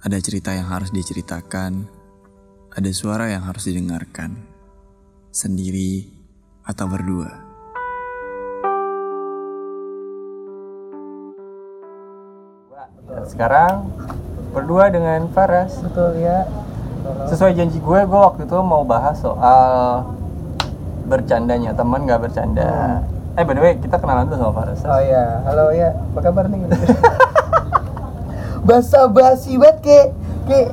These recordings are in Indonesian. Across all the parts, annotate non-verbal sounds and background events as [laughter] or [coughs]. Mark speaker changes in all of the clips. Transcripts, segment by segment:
Speaker 1: Ada cerita yang harus diceritakan, ada suara yang harus didengarkan, sendiri atau berdua.
Speaker 2: Sekarang berdua dengan Faras.
Speaker 3: Betul ya.
Speaker 2: Sesuai janji gue, gue waktu itu mau bahas soal bercandanya teman nggak bercanda. Eh by the way, kita kenalan dulu sama Faras.
Speaker 3: Oh iya, halo ya, apa kabar nih? [laughs] Basa basi banget kayak kayak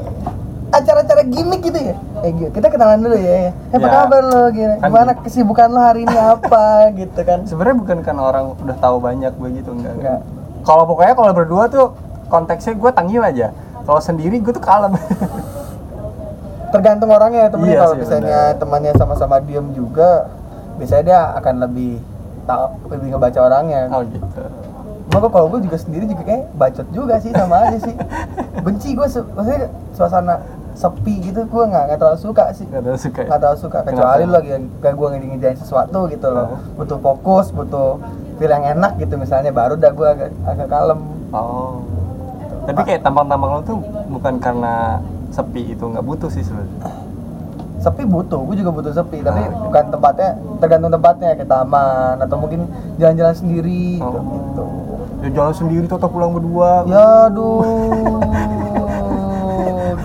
Speaker 3: acara-acara gimmick gitu ya. Eh gitu. kita kenalan dulu ya. Eh, apa
Speaker 2: Ya.
Speaker 3: kabar lo? Gini.
Speaker 2: Kan
Speaker 3: Gimana
Speaker 2: gitu.
Speaker 3: kesibukan lo hari ini [laughs] apa gitu kan?
Speaker 2: Sebenarnya bukan karena orang udah tahu banyak begitu enggak.
Speaker 3: Enggak.
Speaker 2: Kalau pokoknya kalau berdua tuh konteksnya gue tanggil aja. Kalau sendiri gue tuh kalem. [laughs]
Speaker 3: Tergantung orangnya ya temennya.
Speaker 2: Iya
Speaker 3: Kalau misalnya temannya sama-sama diem juga, biasanya dia akan lebih tahu lebih ngebaca orangnya.
Speaker 2: oh gitu.
Speaker 3: Gua kalau gue juga sendiri juga kayak bacot juga sih sama aja sih. Benci gue, maksudnya suasana sepi gitu gue nggak nggak terlalu suka sih.
Speaker 2: Gak ada suka. ya?
Speaker 3: nggak terlalu suka kecuali
Speaker 2: Kenapa?
Speaker 3: lo lagi kayak gue ngerjain sesuatu gitu loh
Speaker 2: Oh.
Speaker 3: butuh fokus butuh feel yang enak gitu misalnya baru dah gue agak, agak kalem
Speaker 2: Oh. Tapi kayak tampang-tampang lo tuh bukan karena sepi itu nggak butuh sih sebenarnya.
Speaker 3: sepi butuh gue juga butuh sepi tapi
Speaker 2: Ah.
Speaker 3: bukan tempatnya tergantung tempatnya kayak taman atau mungkin jalan-jalan sendiri
Speaker 2: Oh.
Speaker 3: gitu
Speaker 2: Ya jalan sendiri atau pulang berdua.
Speaker 3: ya aduh [laughs]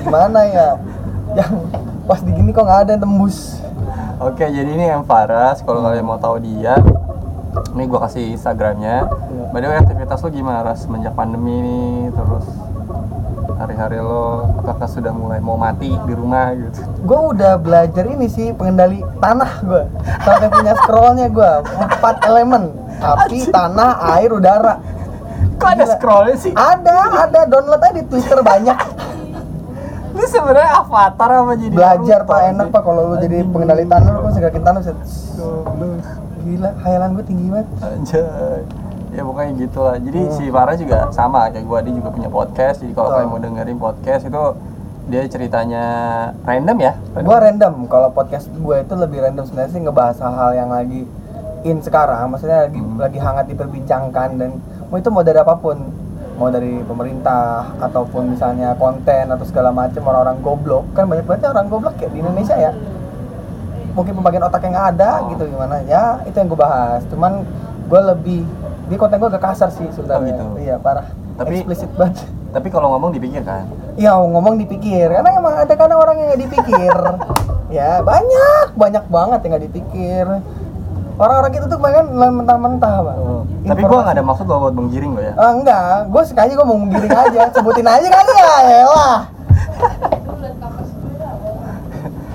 Speaker 3: gimana ya yang pas di gini kok nggak ada yang tembus
Speaker 2: Oke, jadi ini yang Faras. Kalau kalian mau tahu dia, ini gua kasih Instagramnya.
Speaker 3: Iya.
Speaker 2: By the way, aktivitas lo gimana Ras semenjak pandemi ini? Terus hari-hari lo apakah sudah mulai mau mati di rumah gitu?
Speaker 3: gue udah belajar ini sih pengendali tanah gue sampai punya scrollnya gue empat elemen api tanah air udara
Speaker 2: Kok ada scrollnya sih?
Speaker 3: ada ada download aja di twitter banyak
Speaker 2: Lu sebenarnya avatar apa jadi?
Speaker 3: belajar pak enak pak kalau lu jadi pengendali tanah lu gerakin tanah bisa gila khayalan gue tinggi banget
Speaker 2: Anjay. Ya pokoknya gitu lah. Jadi
Speaker 3: Hmm.
Speaker 2: si Farah juga sama kayak gua dia juga punya podcast. Jadi kalau kalian mau dengerin podcast itu dia ceritanya random ya.
Speaker 3: gue random kalau podcast gue itu lebih random sebenarnya sih ngebahas hal-hal yang lagi in sekarang maksudnya lagi
Speaker 2: Hmm.
Speaker 3: lagi hangat diperbincangkan dan mau itu mau dari apa pun. Mau dari pemerintah ataupun misalnya konten atau segala macam orang-orang goblok. Kan banyak banget orang goblok ya di Indonesia ya. Mungkin pembagian otak yang ada gitu gimana. Ya itu yang gue bahas. Cuman gue lebih di konten gue agak kasar sih sebenarnya.
Speaker 2: Oh, gitu.
Speaker 3: iya parah.
Speaker 2: Tapi-
Speaker 3: eksplisit banget.
Speaker 2: Tapi kalau ngomong dipikir kan.
Speaker 3: Ya ngomong dipikir, karena emang ada kadang orang yang nggak dipikir. [laughs] ya banyak, banyak banget yang nggak dipikir. Orang-orang itu tuh kebanyakan mentah-mentah, bang.
Speaker 2: Tapi gua nggak ada maksud lo buat menggiring lo ya.
Speaker 3: Ah, enggak, gue sekali gue mau menggiring aja, sebutin aja kali ya, elah.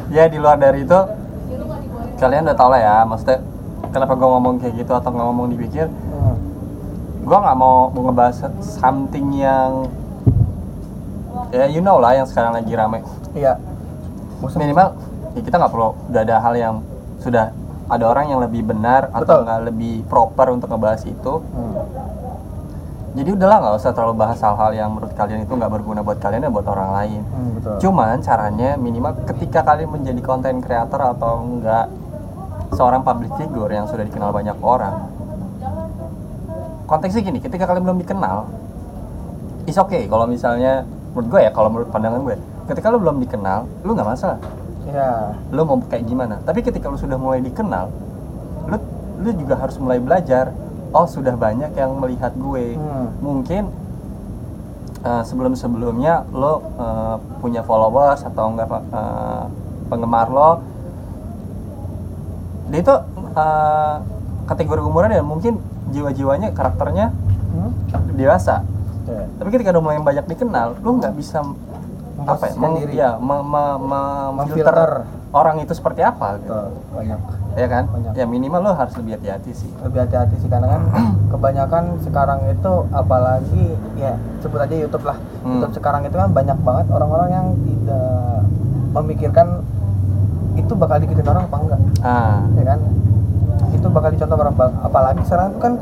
Speaker 2: Ya di luar dari itu kalian udah tau lah ya. Maksudnya kenapa gua ngomong kayak gitu atau nggak ngomong dipikir?
Speaker 3: Hmm.
Speaker 2: Gua nggak mau mau ngebahas something yang ya you know lah yang sekarang lagi rame.
Speaker 3: Iya.
Speaker 2: Minimal ya kita nggak perlu udah ada hal yang sudah ada orang yang lebih benar atau
Speaker 3: Betul.
Speaker 2: nggak lebih proper untuk ngebahas itu.
Speaker 3: Hmm.
Speaker 2: Jadi udahlah nggak usah terlalu bahas hal-hal yang menurut kalian itu nggak berguna buat kalian dan buat orang lain.
Speaker 3: Hmm, betul.
Speaker 2: Cuman caranya minimal ketika kalian menjadi konten creator atau enggak seorang public figure yang sudah dikenal banyak orang. Konteksnya gini, ketika kalian belum dikenal, is okay kalau misalnya menurut gue ya, kalau menurut pandangan gue, ketika lu belum dikenal, lu nggak masalah.
Speaker 3: Ya.
Speaker 2: Lu mau kayak gimana? Tapi ketika lu sudah mulai dikenal, lu lu juga harus mulai belajar. Oh, sudah banyak yang melihat gue.
Speaker 3: Hmm.
Speaker 2: Mungkin eh, sebelum-sebelumnya lo eh, punya followers atau enggak eh, penggemar lo dia itu eh, kategori umurnya dan mungkin jiwa-jiwanya karakternya
Speaker 3: Hmm?
Speaker 2: dewasa
Speaker 3: Ya.
Speaker 2: tapi ketika udah mulai banyak dikenal lo nggak bisa apa ya, meng, ya me- me- me-
Speaker 3: Memfilter.
Speaker 2: orang itu seperti apa gitu.
Speaker 3: Betul, banyak.
Speaker 2: ya kan
Speaker 3: Banyak.
Speaker 2: ya minimal lo harus lebih hati-hati sih
Speaker 3: lebih hati-hati sih karena kan [clears throat] kebanyakan sekarang itu apalagi ya sebut aja YouTube lah
Speaker 2: Hmm.
Speaker 3: YouTube sekarang itu kan banyak banget orang-orang yang tidak memikirkan itu bakal diikutin orang apa enggak
Speaker 2: ah
Speaker 3: ya kan itu bakal dicontoh orang apalagi sekarang itu kan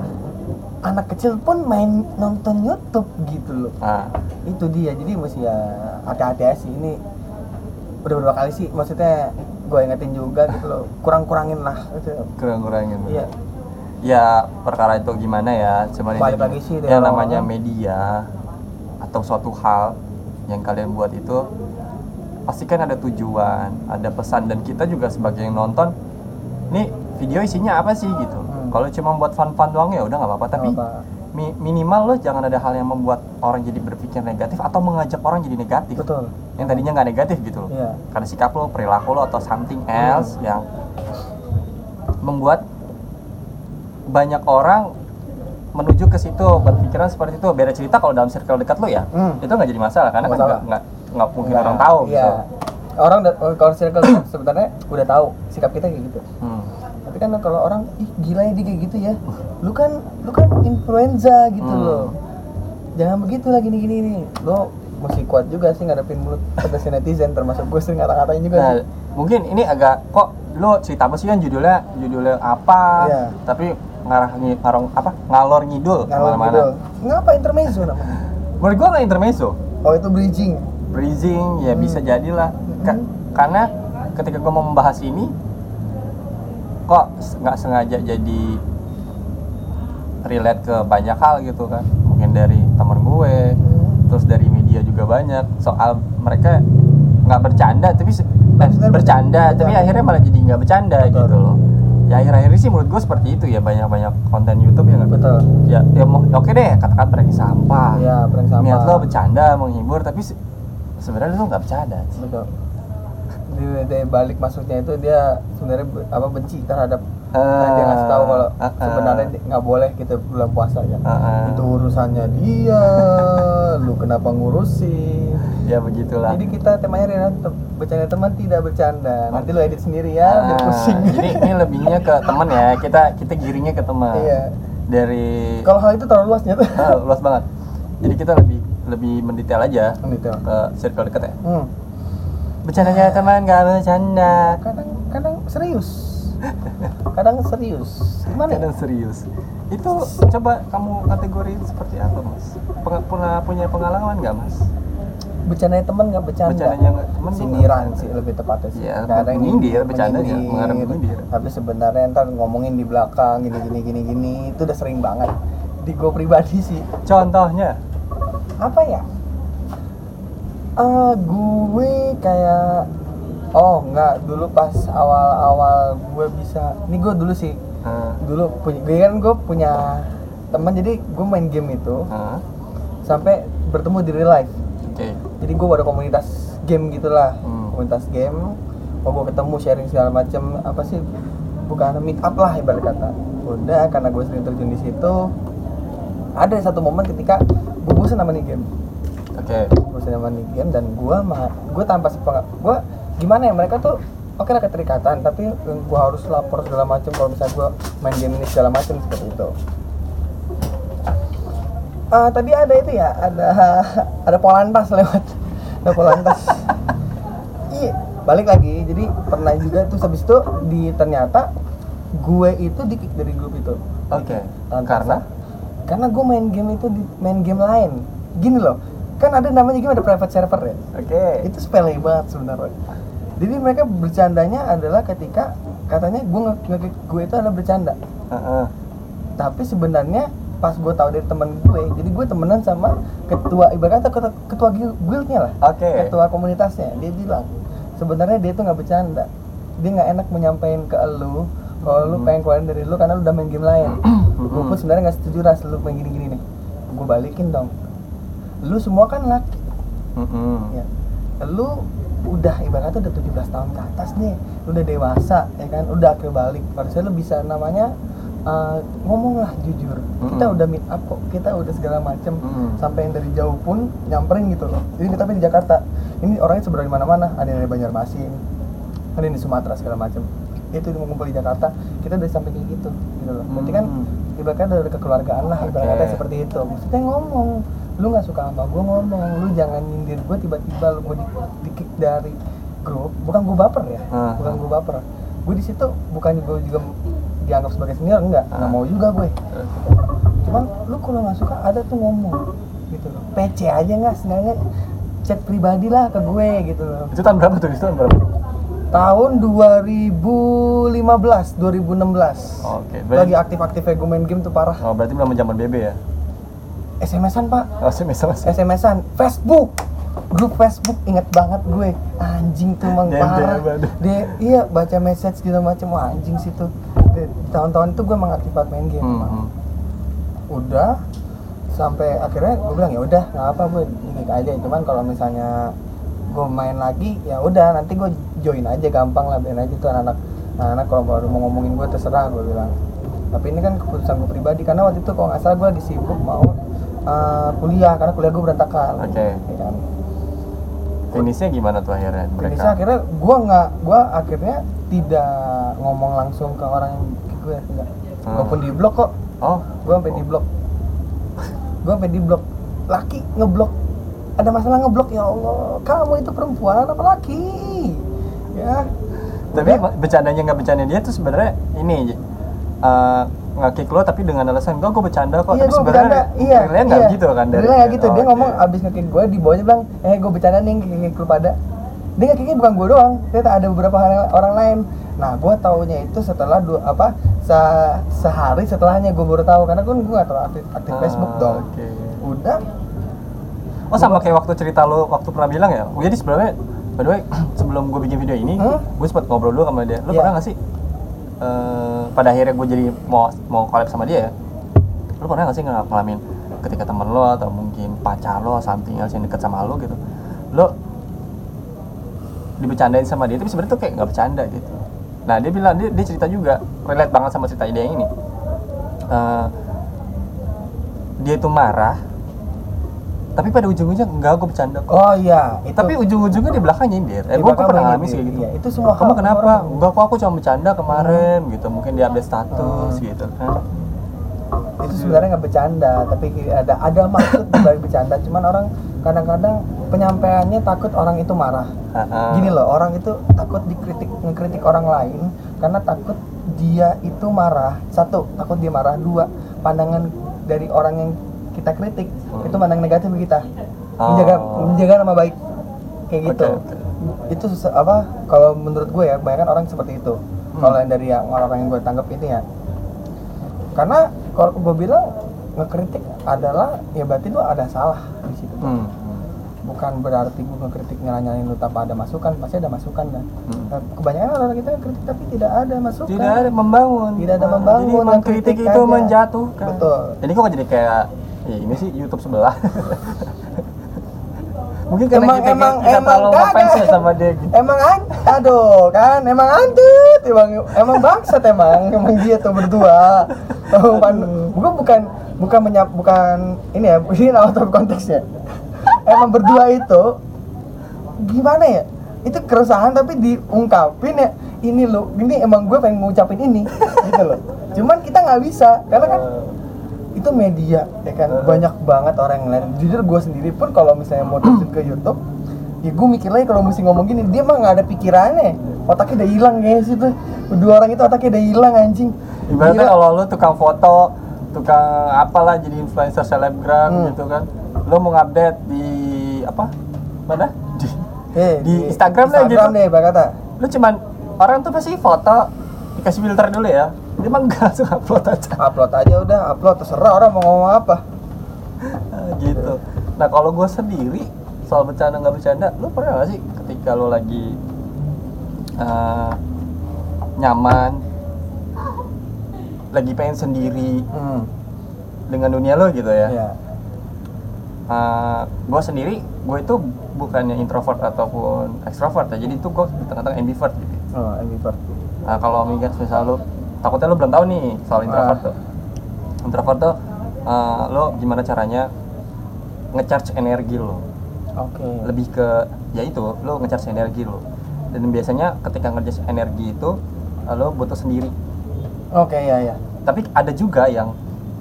Speaker 3: anak kecil pun main nonton YouTube gitu loh.
Speaker 2: Ah.
Speaker 3: Itu dia jadi mesti ya hati-hati aja sih. Ini udah beberapa kali sih? Maksudnya gue ingetin juga gitu loh. [laughs] Kurang-kurangin lah. Gitu.
Speaker 2: kurang-kurangin.
Speaker 3: Iya.
Speaker 2: Ya perkara itu gimana ya? Cuman
Speaker 3: Balik
Speaker 2: ini
Speaker 3: lagi sih
Speaker 2: yang namanya media atau suatu hal yang kalian buat itu pasti kan ada tujuan, ada pesan. Dan kita juga sebagai yang nonton, nih video isinya apa sih? gitu.
Speaker 3: Hmm.
Speaker 2: Kalau cuma buat fun-fun doang ya udah nggak apa-apa, tapi
Speaker 3: apa.
Speaker 2: mi- minimal lo jangan ada hal yang membuat orang jadi berpikir negatif atau mengajak orang jadi negatif.
Speaker 3: betul
Speaker 2: Yang tadinya nggak negatif gitu loh.
Speaker 3: Iya.
Speaker 2: Karena sikap lo, perilaku lo atau something else yang membuat banyak orang menuju ke situ berpikiran seperti itu. Beda cerita kalau dalam circle dekat lo ya,
Speaker 3: Hmm.
Speaker 2: itu nggak jadi masalah karena
Speaker 3: Nggak
Speaker 2: kan nggak nggak nggak mungkin orang tahu
Speaker 3: iya.
Speaker 2: gitu.
Speaker 3: Orang udah kalau circle [coughs] sebenarnya udah tahu sikap kita kayak gitu
Speaker 2: Hmm.
Speaker 3: tapi kan kalau orang ih gila ya dia kayak gitu ya lu kan lu kan influenza gitu
Speaker 2: Hmm.
Speaker 3: loh jangan begitu lah gini gini nih lo mesti kuat juga sih ngadepin mulut pedas netizen termasuk gue sering ngata-ngatain juga
Speaker 2: Nah,
Speaker 3: sih
Speaker 2: mungkin ini agak kok lo cerita apa sih kan judulnya judulnya apa?
Speaker 3: Iya.
Speaker 2: Tapi ngarah ngarong apa ngalor ngidul ke
Speaker 3: mana-mana. ngapa intermezzo namanya
Speaker 2: Menurut gua nggak intermezzo.
Speaker 3: oh itu bridging
Speaker 2: breathing ya
Speaker 3: Hmm.
Speaker 2: bisa jadilah Ka-
Speaker 3: Hmm.
Speaker 2: karena ketika gue mau membahas ini kok nggak sengaja jadi relate ke banyak hal gitu kan. Mungkin dari temen gue terus dari media juga banyak. Soal mereka nggak bercanda tapi eh, bercanda
Speaker 3: bercanda.
Speaker 2: tapi akhirnya malah jadi nggak bercanda
Speaker 3: Betul.
Speaker 2: gitu loh. Ya akhir-akhir ini sih menurut gue seperti itu ya banyak-banyak konten YouTube ya nggak?
Speaker 3: Betul.
Speaker 2: Ya, ya mau- oke deh katakan prank sampah.
Speaker 3: Ya prank
Speaker 2: niat lo bercanda menghibur tapi se- sebenarnya lo nggak bercanda.
Speaker 3: Betul di, di balik masuknya itu dia sebenarnya be- apa benci terhadap dan dia ngasih tahu kalau
Speaker 2: Ah, ah.
Speaker 3: sebenarnya nggak boleh kita bulan puasa ya.
Speaker 2: Ah, ah.
Speaker 3: itu urusannya dia. Lu kenapa ngurusin?
Speaker 2: Ya begitulah.
Speaker 3: Jadi kita temanya Rina bercanda teman tidak bercanda. Nanti lu edit sendiri ya pusing.
Speaker 2: jadi ini [laughs] lebihnya ke teman ya. Kita kita giringnya ke teman.
Speaker 3: Iya.
Speaker 2: dari
Speaker 3: kalau hal itu terlalu luas nyata.
Speaker 2: Ah, luas banget. Jadi kita lebih lebih mendetail aja
Speaker 3: Detail.
Speaker 2: ke circle dekat ya.
Speaker 3: Hmm.
Speaker 2: Bercandanya teman nggak bercanda.
Speaker 3: Kadang kadang serius. Kadang serius. Gimana? Ya?
Speaker 2: kadang serius. Itu coba kamu kategori seperti apa mas? Peng- pernah punya pengalaman nggak mas?
Speaker 3: Bercanda teman nggak bercanda.
Speaker 2: Bercandanya nggak tuh
Speaker 3: sindiran sih lebih tepatnya sih.
Speaker 2: Iya,
Speaker 3: Kadang
Speaker 2: menyindir, bercanda ya,
Speaker 3: menyindir,
Speaker 2: mengarah menyindir.
Speaker 3: tapi sebenarnya ntar ngomongin di belakang gini gini gini gini itu udah sering banget di gue pribadi sih.
Speaker 2: Contohnya?
Speaker 3: Apa ya Eh gue kayak oh nggak dulu pas awal-awal gue bisa ini gue dulu sih.
Speaker 2: Ah,
Speaker 3: dulu punya gue kan gue punya teman jadi gue main game itu
Speaker 2: ah,
Speaker 3: sampai bertemu di real life.
Speaker 2: Oke.
Speaker 3: Jadi gue ada komunitas game gitulah.
Speaker 2: Hmm.
Speaker 3: komunitas game oh gue ketemu sharing segala macam apa sih bukan meet up lah ibarat kata. Udah karena gue sering terjun di situ ada satu momen ketika gue bosan sama nih game
Speaker 2: oke.
Speaker 3: Bosan sama nih game dan gue mah gue tanpa sepeng gue gimana ya mereka tuh oke lah keterikatan tapi gue harus lapor segala macam kalau misalnya gue main game ini segala macam seperti itu. Ah, tadi ada itu ya ada [laughs] ada polantas lewat ada polantas [laughs] iya balik lagi jadi pernah juga tuh habis itu di ternyata gue itu di kick dari grup itu.
Speaker 2: Oke
Speaker 3: Tanpa
Speaker 2: karena?
Speaker 3: Karena gue main game itu di main game lain. Gini loh kan ada namanya game ada private server ya?
Speaker 2: Oke.
Speaker 3: Itu sepele banget sebenarnya. Jadi mereka bercandanya adalah ketika katanya gue gue itu adalah bercanda.
Speaker 2: Heeh.
Speaker 3: tapi sebenarnya pas gue tahu dari teman gue jadi gue temenan sama ketua ibaratnya ketua, ketua guild- guildnya lah.
Speaker 2: Oke.
Speaker 3: ketua komunitasnya. Dia bilang sebenarnya dia tuh nggak bercanda. Dia nggak enak menyampaikan ke lu kalau lu pengen keluarin dari lu karena lu udah main game lain. Gue pun sebenarnya nggak setuju ras lu main gini-gini nih. Gue balikin dong lu semua kan laki.
Speaker 2: Mm-mm.
Speaker 3: ya. Lu udah ibaratnya udah 17 tahun ke atas nih lu udah dewasa ya kan? Udah akhir balik. Harusnya lu bisa namanya uh, ngomong lah jujur. Kita
Speaker 2: Mm-mm.
Speaker 3: udah meet up kok. Kita udah segala macem.
Speaker 2: Mm-mm.
Speaker 3: sampai yang dari jauh pun nyamperin gitu loh. Jadi kita tapi di Jakarta. Ini orangnya sebenarnya di mana-mana. Ada yang dari Banjarmasin ada yang di Sumatera segala macem. Itu ngumpul di Jakarta. Kita udah sampai kayak gitu gitu loh. Berarti kan
Speaker 2: Hmm.
Speaker 3: ibaratnya ada kekeluargaan lah ibaratnya
Speaker 2: Oke.
Speaker 3: seperti itu. Maksudnya ngomong lu nggak suka sama gue ngomong lu jangan nyindir gue tiba-tiba lu gue di, di kick dari grup bukan gue baper ya
Speaker 2: Ah.
Speaker 3: bukan gue baper. Gue di situ bukan gue juga dianggap sebagai senior enggak nggak
Speaker 2: Ah.
Speaker 3: mau juga gue cuman lu kalau nggak suka ada tuh ngomong gitu loh. PC aja nggak sebenarnya chat pribadi lah ke gue gitu loh.
Speaker 2: Itu tahun berapa tuh? Itu tahun berapa?
Speaker 3: Tahun 2015 2016
Speaker 2: oke
Speaker 3: lagi
Speaker 2: berarti
Speaker 3: aktif-aktifnya gue main game tuh parah.
Speaker 2: Oh berarti belum zaman BB ya
Speaker 3: SMS-an pak.
Speaker 2: Oh sih
Speaker 3: SMS-an Facebook. Grup Facebook inget banget gue. Anjing tuh emang
Speaker 2: Dia-
Speaker 3: parah.
Speaker 2: dia-
Speaker 3: iya baca message gitu macam. Wah anjing sih tuh. Di tahun-tahun itu gue mengaktif banget main game
Speaker 2: Hmm, hmm.
Speaker 3: udah sampai akhirnya gue bilang ya udah nggak apa gue ngikik aja. Cuman kalau misalnya gue main lagi ya udah nanti gue join aja gampang lah biarin aja tuh anak-anak. Anak kalau baru mau ngomongin gue terserah gue bilang. Tapi ini kan keputusan gue pribadi karena waktu itu kalau nggak salah gue lagi sibuk mau uh, kuliah karena kuliah gue berantakan.
Speaker 2: Oke.
Speaker 3: ya kan?
Speaker 2: Finishnya gimana tuh akhirnya
Speaker 3: Finishnya
Speaker 2: mereka?
Speaker 3: akhirnya gue nggak gue akhirnya tidak ngomong langsung ke orang yang ke gue enggak.
Speaker 2: Hmm.
Speaker 3: gue pun di blok kok.
Speaker 2: Oh,
Speaker 3: gue sampai di blok. Gue sampai di blok. Laki ngeblok. Ada masalah ngeblok ya Allah. Kamu itu perempuan apa laki? Ya.
Speaker 2: Tapi
Speaker 3: Udah.
Speaker 2: bercandanya nggak bercanda dia tuh sebenarnya ini uh, nge-kick lo tapi dengan alasan gue gue bercanda kok
Speaker 3: iya
Speaker 2: tapi sebenarnya
Speaker 3: iya
Speaker 2: realnya nggak
Speaker 3: iya.
Speaker 2: gitu kan dari
Speaker 3: nggak gitu dia
Speaker 2: Oh,
Speaker 3: ngomong
Speaker 2: oke.
Speaker 3: abis ngekick gue di bawahnya bilang eh gue bercanda nih ngekick lu pada dia ngekicknya bukan gue doang ternyata ada beberapa orang lain nah gue taunya itu setelah dua apa se- sehari setelahnya gue baru tahu karena kan gue nggak terlalu aktif, aktif
Speaker 2: Ah,
Speaker 3: Facebook dong
Speaker 2: oke.
Speaker 3: udah
Speaker 2: Oh sama kayak waktu cerita lo waktu pernah bilang ya. Oh, jadi sebenarnya by the way [clears throat] sebelum gue bikin video ini,
Speaker 3: Hmm?
Speaker 2: gue sempat ngobrol dulu sama dia. Lo
Speaker 3: Iya.
Speaker 2: pernah nggak sih? Eh, pada akhirnya gue jadi mau mau collab sama dia ya. Lo pernah nggak sih ngalamin ketika temen lo atau mungkin pacar lo something else yang deket sama lo gitu, lo dibecandain sama dia tapi sebenarnya tuh kayak nggak bercanda gitu. Nah dia bilang dia, dia cerita juga relate banget sama cerita dia yang ini. Eh, dia itu marah tapi pada ujung-ujungnya enggak gue bercanda kok.
Speaker 3: Oh iya itu
Speaker 2: tapi ujung-ujungnya di belakang nyindir. Eh gue pernah ngalamin sih kayak gitu.
Speaker 3: iya. Itu semua
Speaker 2: kamu kenapa?
Speaker 3: orang-
Speaker 2: enggak kok aku cuma bercanda kemarin gitu. Mungkin di update status
Speaker 3: Hmm.
Speaker 2: gitu kan.
Speaker 3: Itu sebenarnya nggak bercanda tapi ada ada maksud di balik bercanda. Cuman orang kadang-kadang penyampaiannya takut orang itu marah.
Speaker 2: Ah,
Speaker 3: gini loh orang itu takut dikritik ngekritik orang lain karena takut dia itu marah. Satu takut dia marah. Dua pandangan dari orang yang kita kritik
Speaker 2: Hmm.
Speaker 3: itu pandang negatif ke kita
Speaker 2: Oh.
Speaker 3: menjaga menjaga nama baik kayak gitu
Speaker 2: oke.
Speaker 3: itu se- apa kalau menurut gue ya kebanyakan orang seperti itu
Speaker 2: Hmm.
Speaker 3: kalau yang dari yang orang-orang yang gue tangkap ini ya karena kalau gue bilang ngekritik adalah ya berarti lu ada salah di situ
Speaker 2: Hmm.
Speaker 3: bukan berarti gue ngekritik nyala-nyalain lu tanpa ada masukan pasti ada masukan kan
Speaker 2: Hmm.
Speaker 3: Nah, kebanyakan orang kita kritik tapi tidak ada masukan
Speaker 2: tidak ada membangun
Speaker 3: Tidak ada membangun,
Speaker 2: jadi mengkritik
Speaker 3: mengkritik
Speaker 2: itu
Speaker 3: aja.
Speaker 2: menjatuhkan
Speaker 3: Betul.
Speaker 2: jadi kok jadi kayak ya ini sih YouTube sebelah. [laughs] Mungkin karena
Speaker 3: emang
Speaker 2: kita,
Speaker 3: emang
Speaker 2: kita
Speaker 3: emang
Speaker 2: terlalu ngefans ya sama dia gitu.
Speaker 3: Emang an aduh kan emang antut emang emang bangsat emang emang dia tuh berdua. Oh, bukan bukan bukan bukan menyap bukan ini ya ini out of konteksnya. Emang berdua itu gimana ya? Itu keresahan tapi diungkapin ya ini lo ini emang gue pengen ngucapin ini gitu loh. Cuman kita nggak bisa karena kan itu media ya kan banyak banget orang yang lain jujur gue sendiri pun kalau misalnya mau terjun ke YouTube ya gue mikir lagi kalau mesti ngomong gini dia mah nggak ada pikirannya otaknya udah hilang guys itu dua orang itu otaknya udah hilang anjing
Speaker 2: Ibaratnya kalau lu tukang foto, tukang apalah jadi influencer selebgram
Speaker 3: Hmm.
Speaker 2: gitu kan. Lu mau ngupdate di apa? Mana? Di,
Speaker 3: Eh,
Speaker 2: di Instagram lah
Speaker 3: Instagram
Speaker 2: gitu.
Speaker 3: deh Pak kata
Speaker 2: Lu cuman orang tuh pasti foto dikasih filter dulu ya. Mah enggak langsung upload aja
Speaker 3: upload aja udah upload terserah orang mau ngomong apa
Speaker 2: Ah, gitu. Nah, kalau gue sendiri soal bercanda nggak bercanda, lu pernah gak sih ketika lu lagi eh, nyaman lagi pengen sendiri
Speaker 3: hmm.
Speaker 2: dengan dunia lo gitu ya.
Speaker 3: ya
Speaker 2: gue sendiri gue itu bukannya introvert ataupun extrovert ya jadi itu gue di tengah-tengah ambivert gitu
Speaker 3: oh ambivert
Speaker 2: nah, kalau mikir misal lo takutnya lo belum tahu nih soal introvert
Speaker 3: Ah.
Speaker 2: tuh. Introvert tuh eh, lo gimana caranya ngecharge energi lo?
Speaker 3: Oke.
Speaker 2: Lebih ke ya itu lo ngecharge energi lo. Dan biasanya ketika ngecharge energi itu eh, lo butuh sendiri.
Speaker 3: Oke ya ya.
Speaker 2: Tapi ada juga yang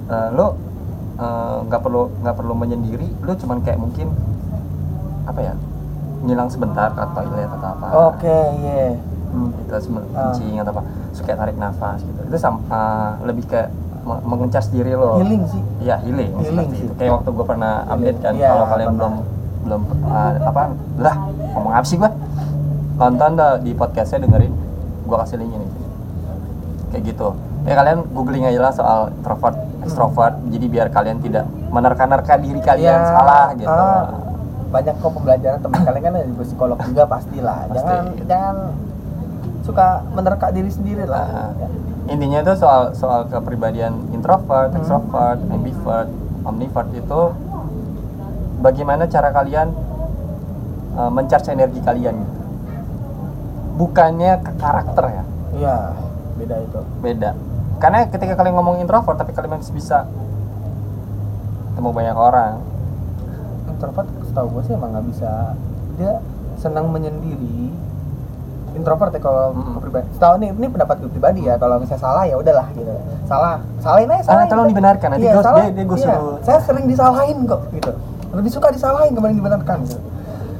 Speaker 2: eh, lo nggak perlu nggak perlu menyendiri lo cuman kayak mungkin apa ya ngilang sebentar ke toilet atau apa.
Speaker 3: Oke iya.
Speaker 2: Hmm, itu kencing atau apa suka tarik nafas gitu itu sam- eh, lebih kayak me- mengecas diri lo
Speaker 3: healing sih
Speaker 2: Iya healing,
Speaker 3: Healing
Speaker 2: seperti
Speaker 3: sih.
Speaker 2: itu. Kayak waktu gue pernah update kan,
Speaker 3: Iya,
Speaker 2: kalau kalian belum belum uh, apa lah ngomong apa sih gue? Nonton dah di podcastnya dengerin, gue kasih linknya nih. Kayak gitu. Ya kalian googling aja lah soal introvert, extrovert. Jadi biar kalian tidak menerka-nerka diri kalian
Speaker 3: Iya,
Speaker 2: salah gitu.
Speaker 3: ah. banyak kok pembelajaran teman kalian kan ada psikolog juga pastilah
Speaker 2: Pasti.
Speaker 3: jangan jangan suka menerka diri sendiri lah
Speaker 2: Nah,
Speaker 3: Ya.
Speaker 2: intinya itu soal soal kepribadian introvert,
Speaker 3: Hmm.
Speaker 2: extrovert, ambivert, omnivert itu bagaimana cara kalian uh, mencharge energi kalian gitu. Bukannya ke karakter ya,
Speaker 3: iya beda itu
Speaker 2: beda. Karena ketika kalian ngomong introvert tapi kalian masih bisa ketemu banyak orang.
Speaker 3: introvert setahu gue sih emang nggak bisa dia senang menyendiri introvert ya kalau
Speaker 2: Mm-mm.
Speaker 3: pribadi setahu ini ini pendapat gue pribadi ya kalau misalnya salah ya udahlah gitu salah salahin aja
Speaker 2: Ah,
Speaker 3: salahin
Speaker 2: tolong dibenarkan, nanti
Speaker 3: iya,
Speaker 2: gua-
Speaker 3: salah,
Speaker 2: dia- dia gua
Speaker 3: iya.
Speaker 2: suruh-
Speaker 3: saya sering disalahin kok gitu lebih suka disalahin kemarin dibenarkan gitu.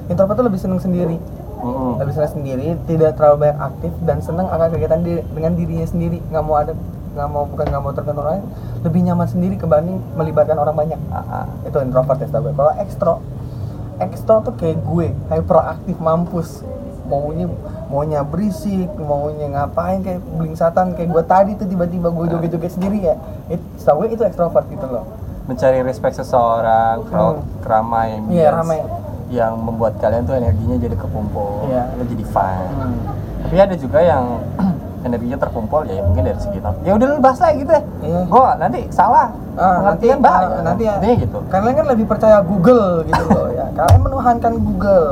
Speaker 3: introvert tuh lebih seneng sendiri
Speaker 2: Mm-mm.
Speaker 3: lebih senang sendiri tidak terlalu banyak aktif dan senang akan kegiatan di- dengan dirinya sendiri nggak mau ada nggak mau bukan nggak mau tergantung orang lain lebih nyaman sendiri kebanding melibatkan orang banyak
Speaker 2: Ah, ah.
Speaker 3: itu introvert ya setahu gue kalau ekstro ekstro tuh kayak gue hyperaktif mampus maunya maunya berisik maunya ngapain kayak blingsatan kayak gue tadi tuh tiba-tiba gue joget-joget sendiri ya itu gue itu ekstrovert gitu loh
Speaker 2: mencari respect seseorang, crowd,
Speaker 3: Hmm.
Speaker 2: keramai,
Speaker 3: Iya,
Speaker 2: ambience
Speaker 3: ramai.
Speaker 2: yang membuat kalian tuh energinya jadi kekumpul,
Speaker 3: Iya.
Speaker 2: lo jadi fun. Tapi ada juga yang [clears throat] energinya terkumpul ya mungkin dari segi ya udah lu bahas lagi gitu ya.
Speaker 3: Iya.
Speaker 2: Gua nanti salah.
Speaker 3: Ah, nanti
Speaker 2: pengertian bahaya.
Speaker 3: ah, nanti ya
Speaker 2: Intinya gitu.
Speaker 3: kalian kan lebih percaya Google gitu loh ya [laughs] kalian menuhankan Google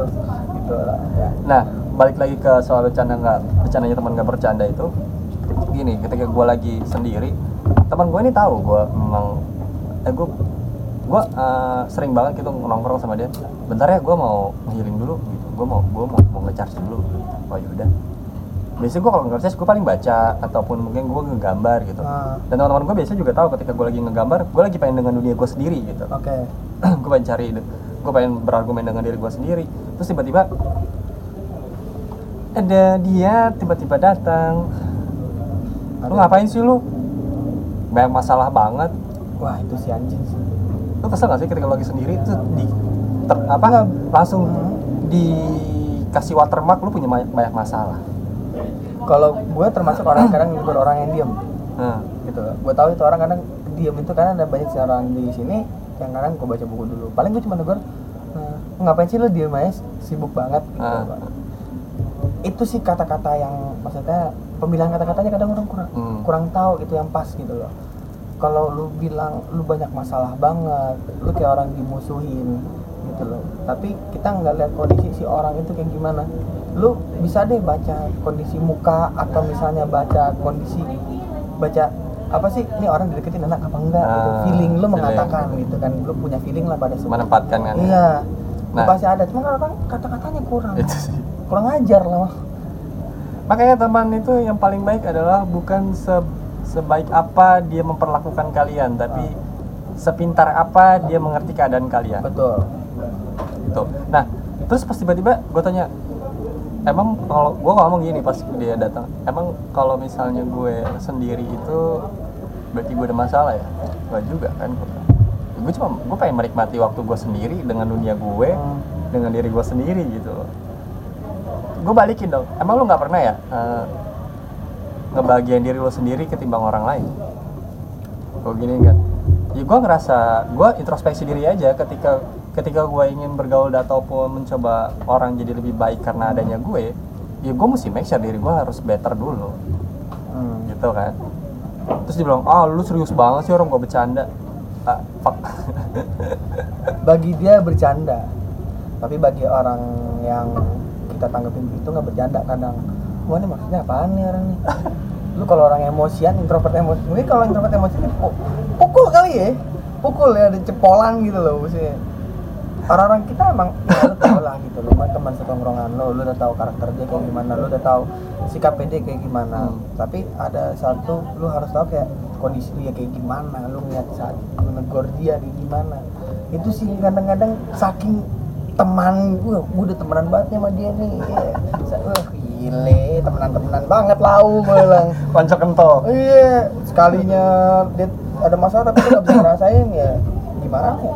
Speaker 3: gitu lah ya.
Speaker 2: Nah, balik lagi ke soal bercanda nggak bercandanya teman nggak bercanda itu gini ketika gue lagi sendiri teman gue ini tahu gue memang eh gue gue eh, sering banget gitu nongkrong sama dia. Bentar ya gue mau healing dulu gitu. Gue mau gue mau mau ngecharge dulu. Oh yaudah biasanya gue kalau nge-charge gue paling baca ataupun mungkin gue ngegambar gitu.
Speaker 3: Ah.
Speaker 2: dan teman-teman gue biasanya juga tahu ketika gue lagi ngegambar gue lagi pengen dengan dunia gue sendiri gitu.
Speaker 3: Oke. [clears throat]
Speaker 2: Gue pengen cari gue pengen berargumen dengan diri gue sendiri. Terus tiba-tiba ada dia tiba-tiba datang. Lu ngapain sih lu? Banyak masalah banget.
Speaker 3: Wah itu si anjing sih.
Speaker 2: Lu kesel gak sih ketika lagi sendiri? Tuh di ter- apa? Langsung
Speaker 3: Hmm.
Speaker 2: dikasih watermark lu punya banyak, banyak masalah.
Speaker 3: Kalau gue termasuk orang kadang orang yang diem.
Speaker 2: Nah,
Speaker 3: gitu. Gue tahu itu orang kadang diem itu karena ada banyak orang di sini yang kadang gue baca buku dulu. Paling gue cuma negur "Eh, ngapain sih lu diem aja? Sibuk banget. Gitu
Speaker 2: Ah.
Speaker 3: Itu sih kata-kata yang maksudnya pemilihan kata-katanya kadang orang kurang
Speaker 2: Hmm.
Speaker 3: kurang tahu itu yang pas gitu loh kalau lu bilang lu banyak masalah banget lu kayak orang dimusuhin gitu loh tapi kita nggak lihat kondisi si orang itu kayak gimana lu bisa deh baca kondisi muka atau misalnya baca kondisi baca apa sih ini orang dideketin enak apa enggak gitu.
Speaker 2: Ah,
Speaker 3: feeling lu
Speaker 2: feeling.
Speaker 3: mengatakan gitu kan lu punya feeling lah pada semua
Speaker 2: menempatkan kan ya.
Speaker 3: iya
Speaker 2: Nah.
Speaker 3: pasti ada cuma kan orang kata-katanya kurang
Speaker 2: itu sih
Speaker 3: kurang ajar lah
Speaker 2: makanya teman itu yang paling baik adalah bukan se- sebaik apa dia memperlakukan kalian tapi sepintar apa dia mengerti keadaan kalian.
Speaker 3: Betul.
Speaker 2: Gitu. Nah terus pas tiba-tiba gue tanya emang kalau gue ngomong gini pas dia datang emang kalau misalnya gue sendiri itu berarti gue ada masalah ya? Gak juga kan. Gue cuma gue pengen menikmati waktu gue sendiri dengan dunia gue
Speaker 3: Hmm.
Speaker 2: dengan diri gue sendiri gitu loh gue balikin dong. Emang lu nggak pernah ya eh, ngebagian diri lo sendiri ketimbang orang lain? Gue gini kan ya gue ngerasa gue introspeksi diri aja ketika ketika gue ingin bergaul ataupun mencoba orang jadi lebih baik karena adanya gue ya gue mesti make sure diri gue harus better dulu.
Speaker 3: Hmm.
Speaker 2: gitu kan. Terus dia bilang ah lu serius banget sih orang gue bercanda. Ah, fuck.
Speaker 3: Bagi dia bercanda tapi bagi orang yang kita tanggapin itu nggak bercanda kadang wah ini maksudnya apaan nih orang nih? [laughs] Lu kalau orang emosian introvert emosi mungkin kalau introvert emosi pu- pukul kali ya pukul ya ada cepolan gitu loh maksudnya. Orang-orang kita emang ya lu tau lah gitu lo kan teman setongkrongan lo lu udah tahu karakter dia kayak gimana lu udah tahu sikap dia kayak gimana.
Speaker 2: Hmm.
Speaker 3: tapi ada satu lu harus tahu kayak kondisi dia kayak gimana lu ngeliat saat lu negor dia kayak gimana. Itu sih kadang-kadang saking teman gua gua udah temenan banget nih sama dia nih. Wah gile temenan-temenan banget lau gua bilang.
Speaker 2: Konco kento
Speaker 3: iya sekalinya dia ada masalah tapi dia gak bisa ngerasain ya. Gimana ya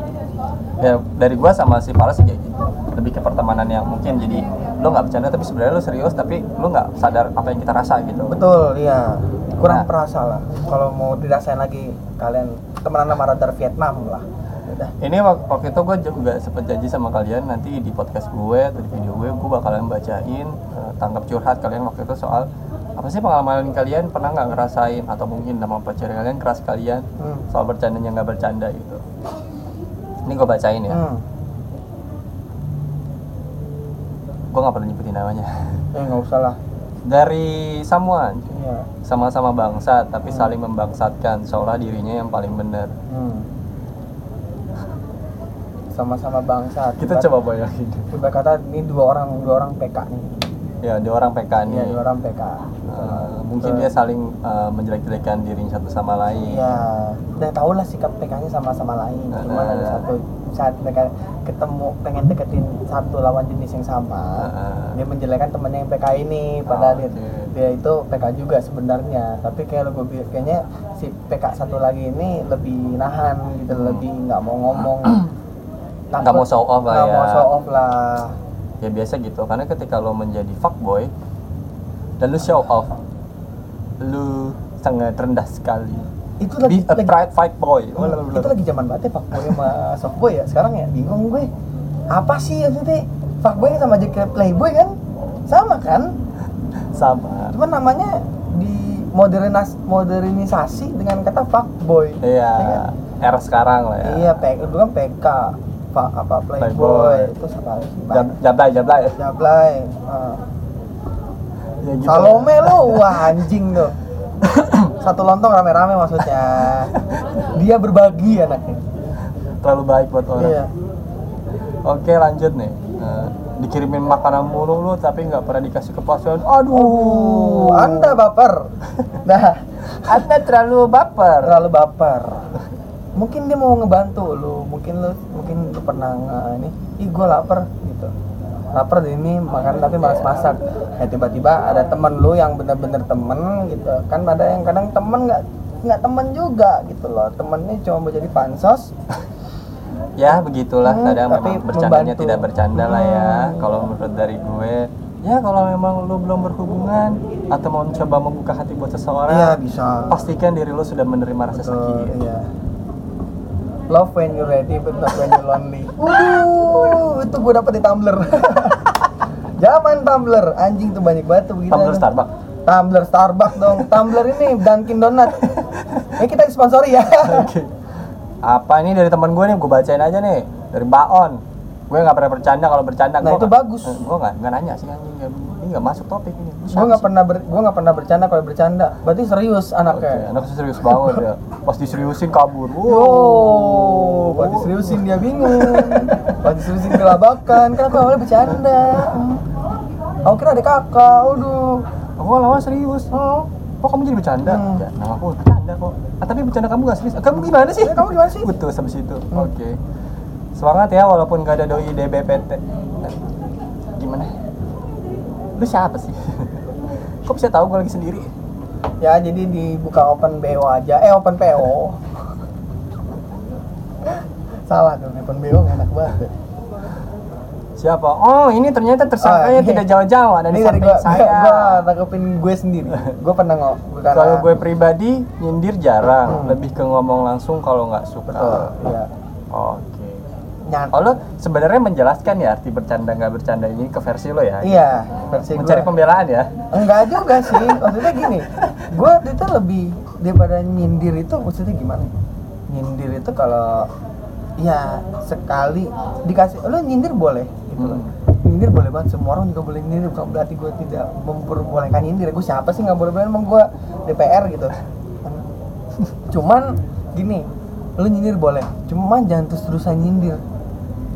Speaker 2: ya dari gua sama si Fala sih kayak gitu. Lebih ke pertemanan yang mungkin jadi lo nggak bercanda tapi sebenarnya lo serius tapi lo nggak sadar apa yang kita rasa gitu.
Speaker 3: Betul iya. Kurang
Speaker 2: Nah.
Speaker 3: perasa lah. Kalau mau dirasain lagi kalian temenan sama radar Vietnam lah udah
Speaker 2: Ini wak- waktu itu gue juga sempet janji sama kalian nanti di podcast gue atau di video gue gue bakalan bacain eh, tanggap curhat kalian waktu itu soal apa sih pengalaman kalian pernah nggak ngerasain atau mungkin nama pacar kalian keras kalian
Speaker 3: Hmm.
Speaker 2: soal bercandanya nggak bercanda gitu. Ini gue bacain ya.
Speaker 3: hmm.
Speaker 2: Gue nggak perlu nyebutin namanya.
Speaker 3: eh [laughs] nggak usah lah
Speaker 2: Dari Samuan
Speaker 3: iya
Speaker 2: sama-sama bangsat tapi saling membangsatkan seolah dirinya yang paling benar.
Speaker 3: hmm. Sama-sama bangsa
Speaker 2: Kita coba bayangin.
Speaker 3: coba kata ini dua orang dua orang PK nih
Speaker 2: Ya, dua orang PK nih.
Speaker 3: iya dua orang PK
Speaker 2: Eh, mungkin dia saling eh, menjelek-jelekan dirinya satu sama lain.
Speaker 3: Iya, dan tau lah sikap PK-nya sama-sama lain. Cuma
Speaker 2: Ah.
Speaker 3: ada satu saat mereka ketemu pengen deketin satu lawan jenis yang sama,
Speaker 2: Ah.
Speaker 3: dia menjelekan temennya yang PK ini, padahal dia,
Speaker 2: Oke.
Speaker 3: dia itu PK juga sebenarnya. Tapi kayak lo gue kayaknya si PK satu lagi ini lebih nahan gitu, lebih nggak mau ngomong.
Speaker 2: Nggak mau show off lah
Speaker 3: nggak
Speaker 2: ya.
Speaker 3: mau show off lah.
Speaker 2: Ya biasa gitu, karena ketika lo menjadi fuckboy dan lu show off, lu sangat rendah sekali.
Speaker 3: Itu lagi,
Speaker 2: Be a
Speaker 3: lagi
Speaker 2: pride fight boy.
Speaker 3: Hmm, itu lagi zaman banget ya fuckboy sama [laughs] softboy ya sekarang ya bingung gue apa sih maksudnya fuckboy sama aja kayak playboy kan sama kan
Speaker 2: sama.
Speaker 3: cuman namanya di modernas modernisasi dengan kata fuckboy
Speaker 2: Iya,
Speaker 3: kan?
Speaker 2: era sekarang lah ya.
Speaker 3: iya P, dulu kan PK Pak apa playboy,
Speaker 2: Playboy.
Speaker 3: itu apa
Speaker 2: Jab, jablay, jablay.
Speaker 3: Jablay ah.
Speaker 2: Ya gitu.
Speaker 3: Salome lo wah anjing tuh satu lontong rame-rame maksudnya dia berbagi anaknya
Speaker 2: Terlalu baik buat orang.
Speaker 3: iya
Speaker 2: Oke lanjut nih. Eh, dikirimin makanan mulu lu tapi nggak pernah dikasih kepastian. Aduh,
Speaker 3: Uh, anda baper [laughs] nah
Speaker 2: Anda terlalu baper.
Speaker 3: terlalu baper mungkin dia mau ngebantu lu mungkin lu mungkin lu pernah ini ih gue lapar gitu lapar di ini makan tapi malas masak ya tiba-tiba ada temen lu yang bener-bener temen gitu kan ada yang kadang temen nggak nggak temen juga gitu loh temennya cuma mau jadi pansos [laughs]
Speaker 2: Ya begitulah
Speaker 3: Hmm,
Speaker 2: kadang
Speaker 3: tapi
Speaker 2: memang bercandanya
Speaker 3: membantu.
Speaker 2: tidak bercanda lah ya.
Speaker 3: Hmm.
Speaker 2: Kalau menurut dari gue, ya kalau memang lu belum berhubungan atau mau mencoba membuka hati buat seseorang,
Speaker 3: iya bisa
Speaker 2: pastikan diri lu sudah menerima rasa
Speaker 3: Betul,
Speaker 2: sakit.
Speaker 3: iya. Love when you're ready, but not when you're lonely. [laughs] Waduh, itu gue dapet di Tumblr. [laughs] Zaman Tumblr, anjing tuh banyak banget tuh begitu.
Speaker 2: Tumblr Starbucks.
Speaker 3: Tumblr Starbucks dong. Tumblr ini Dunkin Donut. [laughs] Ini kita disponsori ya.
Speaker 2: Oke. Apa ini dari teman gue nih, gue bacain aja nih dari Baon. Gue nggak pernah bercanda kalau bercanda.
Speaker 3: Nah,
Speaker 2: gua
Speaker 3: itu
Speaker 2: nggak-
Speaker 3: bagus.
Speaker 2: Eh, gue nggak nggak nanya sih anjing. Ini nggak masuk topik ini.
Speaker 3: gue nggak pernah ber, gue nggak pernah bercanda kalau bercanda. Berarti serius anaknya.
Speaker 2: anak serius banget ya. Pas diseriusin kabur. Wow.
Speaker 3: Oh, buat diseriusin dia bingung. Buat diseriusin kelabakan. Kan aku awalnya bercanda. Aku kira ada kakak. Aduh.
Speaker 2: Aku lawan serius.
Speaker 3: Oh.
Speaker 2: Kok kamu jadi bercanda?
Speaker 3: Hmm.
Speaker 2: Ya, nama aku bercanda kok. Ah, tapi bercanda kamu gak serius. Kamu gimana sih?
Speaker 3: Eh, kamu gimana sih?
Speaker 2: Betul sampai situ.
Speaker 3: Hmm.
Speaker 2: Oke. Semangat ya walaupun gak ada doi DBPT. Gimana? Lu siapa sih? [laughs] Kok bisa tahu gue lagi sendiri?
Speaker 3: Ya jadi dibuka open BO aja, eh open PO. Salah dong open BO enak banget.
Speaker 2: Siapa? Oh, ini ternyata tersangkanya
Speaker 3: ini.
Speaker 2: tidak jauh-jauh ada di
Speaker 3: Ini dari
Speaker 2: samping
Speaker 3: gua,
Speaker 2: saya.
Speaker 3: gua, gua tangkepin gue sendiri. [laughs] Gue pernah nggak?
Speaker 2: Kalau gue pribadi nyindir jarang,
Speaker 3: Hmm.
Speaker 2: lebih ke ngomong langsung kalau nggak suka.
Speaker 3: betul, iya.
Speaker 2: Oke.
Speaker 3: Nyat.
Speaker 2: Oh lo sebenarnya menjelaskan ya arti bercanda nggak bercanda ini ke versi lo ya?
Speaker 3: Iya, versi
Speaker 2: Mencari
Speaker 3: gue.
Speaker 2: pembelaan ya?
Speaker 3: Enggak juga sih, maksudnya gini. Gue itu lebih daripada nyindir itu maksudnya gimana? Nyindir itu kalau ya sekali dikasih lo nyindir boleh gitu loh.
Speaker 2: Hmm.
Speaker 3: Nyindir boleh banget, semua orang juga boleh nyindir bukan berarti gue tidak memperbolehkan nyindir. Gue siapa sih nggak boleh boleh emang gue DPR gitu. Cuman gini, lo nyindir boleh, cuman jangan terus-terusan nyindir.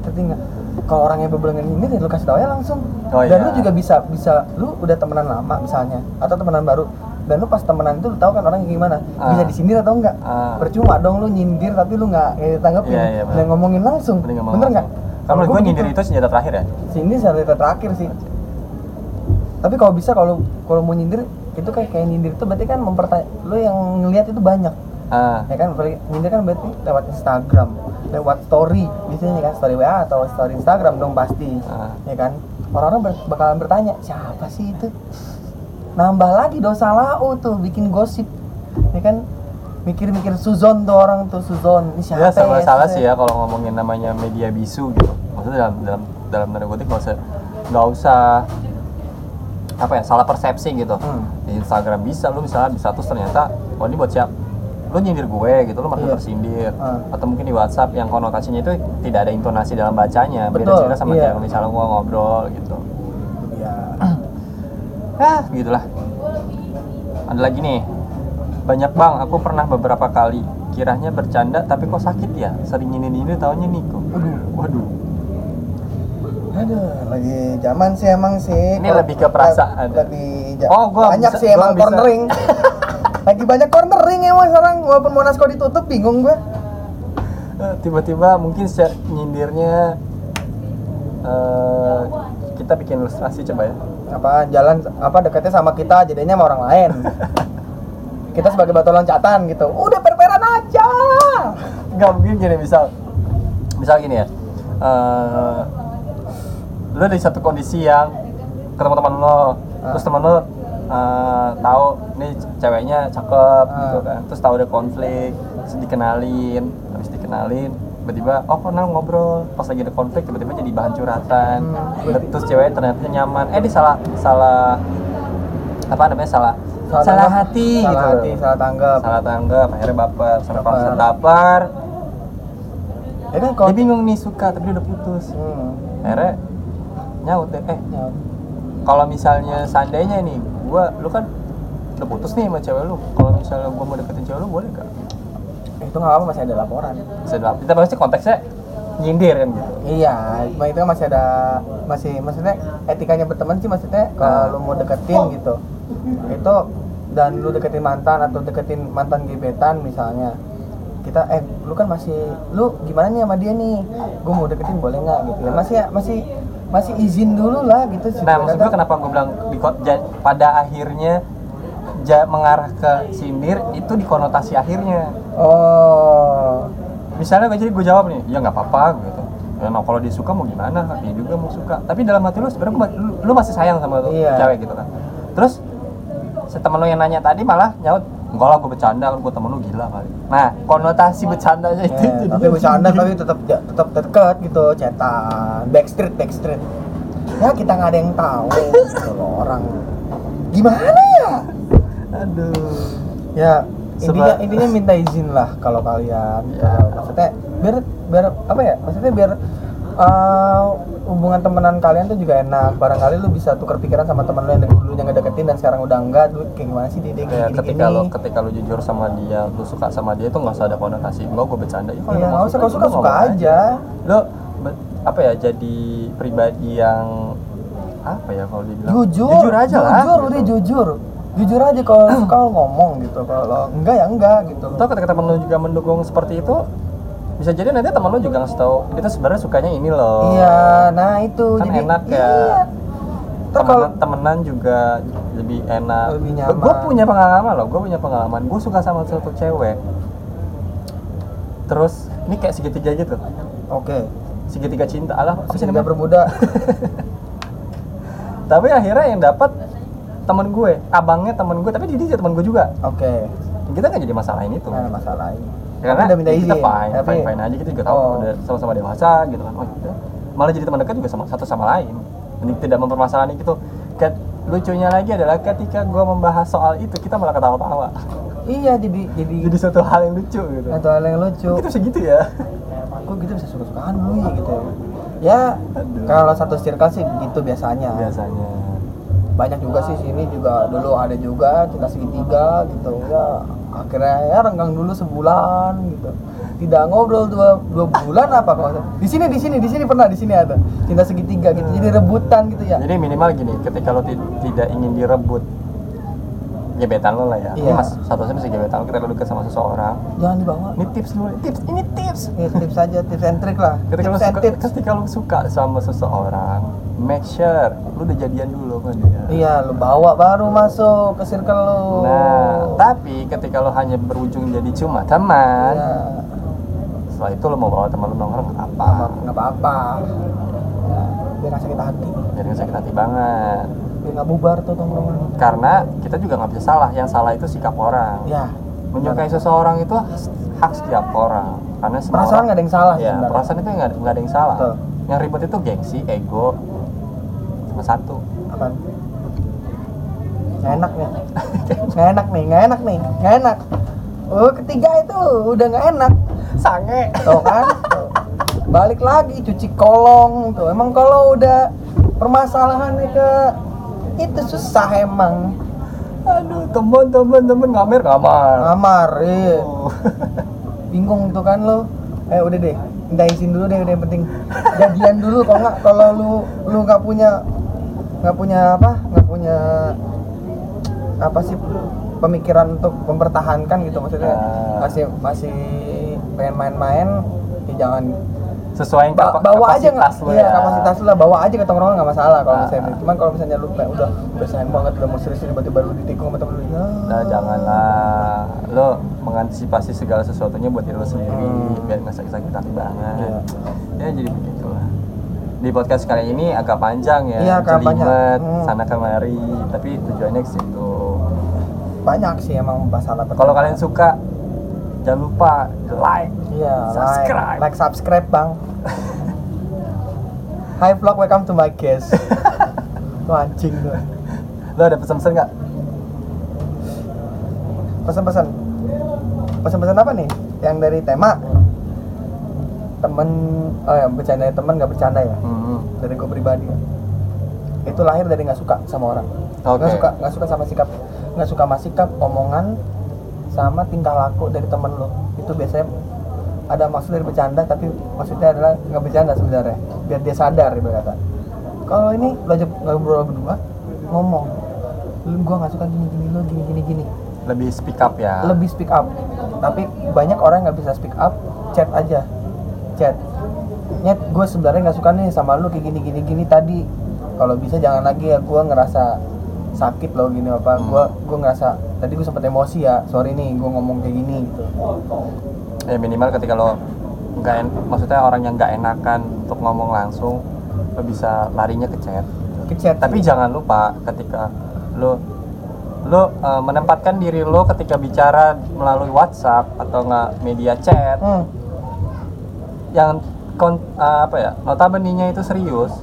Speaker 3: Ngerti nggak? Kalau orangnya berbelenggan nyindir ya lo kasih tau ya langsung.
Speaker 2: Oh,
Speaker 3: Dan
Speaker 2: iya.
Speaker 3: lu juga bisa bisa lu udah temenan lama misalnya atau temenan baru dan lu pas temenan itu lu tahu kan orangnya gimana
Speaker 2: Ah.
Speaker 3: bisa disindir atau enggak
Speaker 2: Ah.
Speaker 3: percuma dong lu nyindir tapi lu nggak eh, tanggepin
Speaker 2: Iya, iya, benar.
Speaker 3: dan ngomongin langsung
Speaker 2: Mending ngomong
Speaker 3: bener nggak.
Speaker 2: Kalau gue nyindir itu senjata terakhir ya?
Speaker 3: sindir sampai terakhir sih tapi kalau bisa kalau kalau mau nyindir itu kayak kayak nyindir itu berarti kan mempertanya lu yang ngelihat itu banyak
Speaker 2: Ah,
Speaker 3: ya kan nyindir kan berarti lewat Instagram lewat story biasanya kan story WA atau story Instagram dong pasti.
Speaker 2: Ah.
Speaker 3: ya kan? Orang-orang ber- bakalan bertanya siapa sih itu? Nambah lagi dosa lau tuh bikin gosip. Ya kan? Mikir-mikir Suzon tuh orang tuh Suzon ini siapa
Speaker 2: ya salah salah
Speaker 3: Suzon?
Speaker 2: sih ya kalau ngomongin namanya media bisu gitu. Maksudnya dalam dalam dalam tanda kutip nggak usah nggak usah apa ya salah persepsi gitu.
Speaker 3: Hmm.
Speaker 2: di Instagram bisa lu misalnya bisa terus ternyata oh ini buat siap lu nyindir gue gitu lu merasa
Speaker 3: Iya.
Speaker 2: tersindir
Speaker 3: Hmm.
Speaker 2: atau mungkin di WhatsApp yang konotasinya itu tidak ada intonasi dalam bacanya beda
Speaker 3: Betul,
Speaker 2: cerita sama
Speaker 3: iya.
Speaker 2: kayak misalnya gua ngobrol gitu
Speaker 3: ya [clears throat]
Speaker 2: ah gitulah ada lagi nih banyak bang aku pernah beberapa kali kiranya bercanda tapi kok sakit ya sering ini ini tahunya Niko
Speaker 3: Aduh.
Speaker 2: waduh
Speaker 3: Aduh, lagi zaman sih emang sih.
Speaker 2: Ini
Speaker 3: Kalau-
Speaker 2: lebih ke perasaan.
Speaker 3: Lebih ja-
Speaker 2: Oh, gua
Speaker 3: banyak
Speaker 2: bisa-
Speaker 3: sih
Speaker 2: gua
Speaker 3: emang cornering. [laughs] lagi banyak cornering emang sekarang walaupun Monaco ditutup bingung gue.
Speaker 2: Eh, tiba-tiba mungkin nyindirnya eh, kita bikin ilustrasi coba ya
Speaker 3: Apa jalan apa dekatnya sama kita jadinya sama orang lain. [laughs] kita sebagai batu loncatan gitu. Udah perperan aja.
Speaker 2: nggak mungkin gini misal misal gini ya eh lu di satu kondisi yang ketemu teman lo terus teman lo eh, tahu nih ceweknya cakep
Speaker 3: Ah.
Speaker 2: gitu kan terus tahu ada konflik terus dikenalin habis dikenalin tiba-tiba oh pernah ngobrol pas lagi ada konflik tiba-tiba jadi bahan curhatan
Speaker 3: Hmm.
Speaker 2: terus ceweknya ternyata nyaman eh dia salah salah apa namanya salah salah,
Speaker 3: tanggap,
Speaker 2: hati
Speaker 3: salah
Speaker 2: gitu
Speaker 3: hati, salah tanggap.
Speaker 2: salah tanggap akhirnya baper sampai
Speaker 3: Baper.
Speaker 2: baper
Speaker 3: Ya kan kalau
Speaker 2: dia bingung nih suka tapi dia udah putus
Speaker 3: Hmm.
Speaker 2: akhirnya nyaut deh eh
Speaker 3: Ya.
Speaker 2: kalau misalnya seandainya nih gua lu kan udah putus nih sama cewek lu kalau misalnya gua mau deketin cewek lu boleh gak?
Speaker 3: Itu nggak apa masih ada laporan.
Speaker 2: bisa dalam kita pasti konteksnya nyindir kan gitu
Speaker 3: Iya, cuma itu masih ada masih maksudnya etikanya berteman sih maksudnya kalau
Speaker 2: Ah.
Speaker 3: lu mau deketin gitu. Itu dan lu deketin mantan atau deketin mantan gebetan misalnya. Kita eh lu kan masih lu gimana nih sama dia nih? Gue mau deketin boleh nggak gitu ya. Masih masih masih izin dulu lah gitu sih.
Speaker 2: nah maksud gua kenapa gua bilang di, pada akhirnya ja, mengarah ke sindir itu di konotasi akhirnya
Speaker 3: Oh.
Speaker 2: misalnya gue jadi gue jawab nih ya nggak apa-apa gitu ya nah kalau dia suka mau gimana dia juga mau suka tapi dalam hati lu sebenarnya lu, lu masih sayang sama tuh
Speaker 3: Iya.
Speaker 2: cewek gitu kan terus si temen lu yang nanya tadi malah nyaut enggak lah gue bercanda kan gue temen lu gila kali. Nah konotasi bercandanya itu
Speaker 3: Eh, tapi bercanda tapi tetap tetap dekat gitu cetan backstreet backstreet. Ya kita nggak ada yang tahu gitu loh orang. Gimana ya?
Speaker 2: Aduh.
Speaker 3: Ya intinya
Speaker 2: Seba-
Speaker 3: intinya minta izin lah kalau kalian.
Speaker 2: Ya.
Speaker 3: Kalau maksudnya biar biar apa ya? Maksudnya biar uh, hubungan temenan kalian tuh juga enak. Barangkali lu bisa tukar pikiran sama temen lu yang dulu dulunya ngedeketin dan sekarang udah enggak dulu kayak gimana sih dia,
Speaker 2: ya
Speaker 3: gini,
Speaker 2: ketika
Speaker 3: gini.
Speaker 2: lo ketika lo jujur sama dia lu suka sama dia itu nggak usah ada konotasi. Enggak gue bercanda. Ya, kalau
Speaker 3: Iya,
Speaker 2: lu mau
Speaker 3: nggak usah, kalau
Speaker 2: ya
Speaker 3: suka,
Speaker 2: lu
Speaker 3: suka
Speaker 2: ngomong
Speaker 3: aja.
Speaker 2: lo apa ya jadi pribadi yang apa ya kalau dibilang?
Speaker 3: Jujur
Speaker 2: jujur aja lah.
Speaker 3: jujur
Speaker 2: gitu.
Speaker 3: udah jujur. Jujur aja kalau [clears throat] suka lu ngomong gitu kalau enggak ya enggak gitu.
Speaker 2: Atau ketika temen lu juga mendukung seperti itu bisa jadi nanti temen lu juga ngasih tahu kita sebenarnya sukanya ini loh.
Speaker 3: Iya nah itu
Speaker 2: Kan
Speaker 3: jadi
Speaker 2: enak ya.
Speaker 3: iya.
Speaker 2: Temenan, temenan juga lebih enak.
Speaker 3: Lebih nyaman.
Speaker 2: gue punya pengalaman loh gue punya pengalaman. Gue suka sama satu cewek. Terus ini kayak segitiga gitu.
Speaker 3: Oke.
Speaker 2: Segitiga cinta. Alah apa sih namanya?
Speaker 3: bermuda. [laughs]
Speaker 2: Tapi akhirnya yang dapat temen gue. Abangnya temen gue tapi dia juga temen gue juga.
Speaker 3: Oke.
Speaker 2: Kita nggak jadi masalahin itu.
Speaker 3: Nah masalah ini
Speaker 2: karena
Speaker 3: udah minta
Speaker 2: ya kita
Speaker 3: izin
Speaker 2: fine,
Speaker 3: tapi
Speaker 2: fine, fine aja kita juga tahu
Speaker 3: Oh.
Speaker 2: udah sama-sama dewasa gitu kan. Oh udah. Malah jadi teman dekat juga sama satu sama lain. Ini tidak mempermasalahan itu. Ket, lucunya lagi adalah ketika gue membahas soal itu kita malah ketawa-tawa
Speaker 3: iya jadi jadi
Speaker 2: jadi suatu hal yang lucu gitu.
Speaker 3: Satu hal yang lucu.
Speaker 2: Kita bisa gitu ya.
Speaker 3: Kok gitu bisa suka-sukaan dulu ya? Gitu ya
Speaker 2: Aduh.
Speaker 3: kalau satu circle sih gitu biasanya.
Speaker 2: Biasanya
Speaker 3: banyak juga sih sini juga dulu ada juga kita segitiga gitu. Ya akhirnya ya renggang dulu sebulan gitu. Tidak ngobrol dua, dua bulan apa kalau di sini di sini di sini pernah di sini ada. Cinta segitiga gitu jadi rebutan gitu ya.
Speaker 2: Jadi minimal gini ketika lo ti- tidak ingin direbut gebetan lo lah ya. Ini
Speaker 3: Iya.
Speaker 2: mas satu satunya gebetan lo ketika lo dekat sama seseorang.
Speaker 3: Jangan dibawa.
Speaker 2: Ini tips dulu tips ini tips.
Speaker 3: Ya, tips aja tips and trick lah.
Speaker 2: Ketika lo
Speaker 3: tips and
Speaker 2: suka
Speaker 3: tips.
Speaker 2: ketika lo suka sama seseorang make sure lo udah jadian dulu sama dia.
Speaker 3: Iya lu bawa baru masuk ke circle lu
Speaker 2: nah tapi ketika lo hanya berujung jadi cuma teman
Speaker 3: Iya.
Speaker 2: setelah itu lo mau bawa teman lo nongkrong nggak apa
Speaker 3: nggak apa-apa. Ya, biar nggak sakit hati.
Speaker 2: Jadi nggak sakit hati banget.
Speaker 3: biar nggak bubar tuh tongkrongan.
Speaker 2: Karena kita juga nggak bisa salah. Yang salah itu sikap orang.
Speaker 3: Ya.
Speaker 2: Menyukai seseorang itu hak setiap orang. Karena semua
Speaker 3: perasaan nggak ada yang salah
Speaker 2: ya
Speaker 3: sebenarnya.
Speaker 2: perasaan itu nggak nggak ada yang salah.
Speaker 3: Betul.
Speaker 2: yang ribet itu gengsi ego cuma satu.
Speaker 3: Apaan? Nggak enak nih. Nggak enak nih nggak enak nih. Nggak enak. Oh ketiga itu udah nggak enak.
Speaker 2: Sange.
Speaker 3: Tuh kan? Tuh. balik lagi cuci kolong tuh. Emang kalau udah permasalahannya ke itu susah emang.
Speaker 2: Aduh teman teman teman ngamer ngamar
Speaker 3: ngamar iya.
Speaker 2: Oh. [laughs]
Speaker 3: bingung tuh kan lo. Eh udah deh minta izin dulu deh udah yang penting. Jadian dulu kalau nggak kalau lu lu nggak punya nggak punya apa nggak punya apa sih pemikiran untuk mempertahankan gitu maksudnya
Speaker 2: Ah.
Speaker 3: masih masih pengen main-main ya jangan
Speaker 2: sesuai yang
Speaker 3: ba- bawa aja
Speaker 2: kapasitas
Speaker 3: nggak
Speaker 2: lu
Speaker 3: iya
Speaker 2: ya
Speaker 3: kapasitas lu lah bawa aja ke tongkrongan nggak masalah kalau
Speaker 2: Ah.
Speaker 3: misalnya cuman kalau misalnya lu kayak udah udah sayang banget udah mau serius tiba-tiba lu ditikung sama temen lu ya
Speaker 2: Nah, janganlah lo mengantisipasi segala sesuatunya buat diri lo sendiri
Speaker 3: Hmm.
Speaker 2: biar nggak sakit-sakit hati banget
Speaker 3: Iya.
Speaker 2: ya jadi begitulah di podcast kali ini agak panjang ya
Speaker 3: Iya, agak panjang. Hmm.
Speaker 2: sana kemari tapi tujuannya ke situ
Speaker 3: banyak sih emang masalah
Speaker 2: kalau kalian suka jangan lupa like
Speaker 3: Iya,
Speaker 2: Subscribe.
Speaker 3: like, like subscribe bang. Hi vlog, welcome to my guest. [laughs] Lu anjing lu.
Speaker 2: lo ada pesan-pesan nggak
Speaker 3: Pesan-pesan. Pesan-pesan apa nih? Yang dari tema temen, oh ya bercanda temen nggak bercanda ya?
Speaker 2: Hmm.
Speaker 3: Dari gue pribadi ya. Itu lahir dari nggak suka sama orang. Nggak
Speaker 2: Oke.
Speaker 3: suka, nggak suka sama sikap, nggak suka sama sikap, omongan, sama tingkah laku dari temen lo. Itu biasanya ada maksud dari bercanda tapi maksudnya adalah nggak bercanda sebenarnya. Biar dia sadar ibarat kata kalau ini lo aja ngobrol berdua ngomong lu gua nggak suka gini gini lo gini gini. Gini
Speaker 2: lebih speak up ya?
Speaker 3: Lebih speak up. Tapi banyak orang nggak bisa speak up chat aja. Chat. Nyet gue sebenarnya nggak suka nih sama lu kayak gini gini gini tadi. Kalau bisa jangan lagi ya gue ngerasa sakit loh gini apa
Speaker 2: Hmm.
Speaker 3: gue gue ngerasa tadi gue sempet emosi ya sorry nih gue ngomong kayak gini gitu.
Speaker 2: Ya minimal ketika lo nggak en- maksudnya orang yang nggak enakan untuk ngomong langsung lo bisa larinya ke chat.
Speaker 3: Ke chat.
Speaker 2: Tapi jangan lupa ketika lo lo eh, menempatkan diri lo ketika bicara melalui WhatsApp atau nggak media chat
Speaker 3: hmm,
Speaker 2: yang kon, eh, apa ya notabene itu serius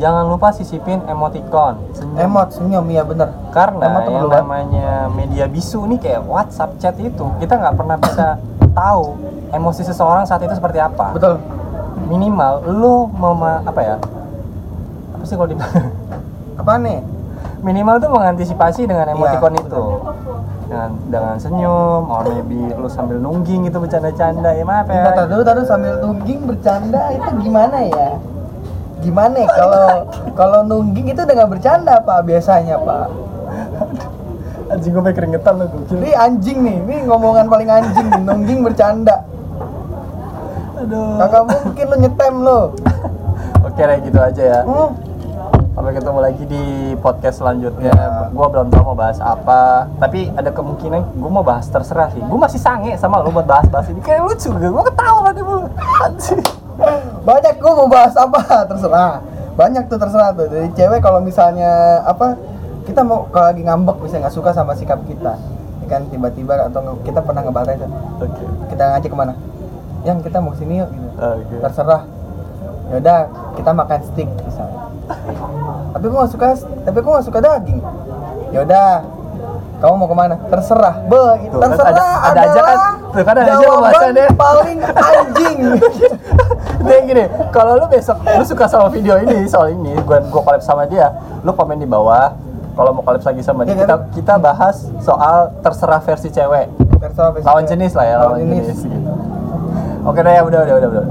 Speaker 2: jangan lupa sisipin emoticon. Senyum.
Speaker 3: emot senyum iya bener.
Speaker 2: Karena
Speaker 3: Emot
Speaker 2: yang namanya media bisu nih kayak WhatsApp chat itu kita nggak pernah bisa tahu emosi seseorang saat itu seperti apa.
Speaker 3: Betul.
Speaker 2: Minimal lo mema apa ya? Apa sih kalau di [laughs]
Speaker 3: apa nih?
Speaker 2: Minimal tuh mengantisipasi dengan emoticon
Speaker 3: Iya,
Speaker 2: itu. Dengan dengan senyum or maybe lu sambil nungging gitu bercanda-canda ya maaf ya.
Speaker 3: Bentar, tar dulu, tar dulu sambil nungging bercanda itu gimana ya? Gimana ya kalau [laughs] kalau nungging itu udah nggak bercanda pak biasanya pak? [laughs]
Speaker 2: anjing gue keringetan lo gokil
Speaker 3: Ini anjing nih, ini ngomongan paling anjing nungging bercanda.
Speaker 2: aduh
Speaker 3: Kagak mungkin lo nyetem lo. [laughs]
Speaker 2: oke deh gitu aja ya
Speaker 3: Hmm.
Speaker 2: sampai ketemu lagi di podcast selanjutnya
Speaker 3: Ya.
Speaker 2: gua belum tahu mau bahas apa tapi ada kemungkinan gua mau bahas terserah sih gua masih sange sama lo buat bahas-bahas ini kayak lucu gak gua ketawa tadi mulu anjing
Speaker 3: Banyak gue mau bahas apa? [laughs] Terserah. Banyak tuh terserah tuh. Dari cewek kalau misalnya apa kita mau kalau lagi ngambek bisa nggak suka sama sikap kita, ya kan tiba-tiba atau kita pernah ngebahas itu.
Speaker 2: Oke.
Speaker 3: Kita ngajak ke mana? Yang kita mau ke sini yuk gitu.
Speaker 2: oke.
Speaker 3: Terserah. Yaudah kita makan steak misalnya. Tapi gue gak suka tapi gue gak suka daging. Yaudah kamu mau ke mana? Terserah. Be
Speaker 2: Tuh, kan
Speaker 3: terserah
Speaker 2: ada- ada aja kan. Tuh, kan ada aja
Speaker 3: jawaban
Speaker 2: pembahasannya.
Speaker 3: paling anjing [laughs]
Speaker 2: Dia gini, kalau lu besok lu suka sama video ini soal ini, gua gua collab sama dia, lu komen di bawah. Kalau mau collab lagi sama dia,
Speaker 3: Iya
Speaker 2: kita
Speaker 3: kan?
Speaker 2: kita bahas soal terserah versi cewek.
Speaker 3: terserah versi
Speaker 2: Lawan
Speaker 3: cewek.
Speaker 2: jenis lah ya, lawan, jenis. gitu. Oke deh, ya udah udah udah udah.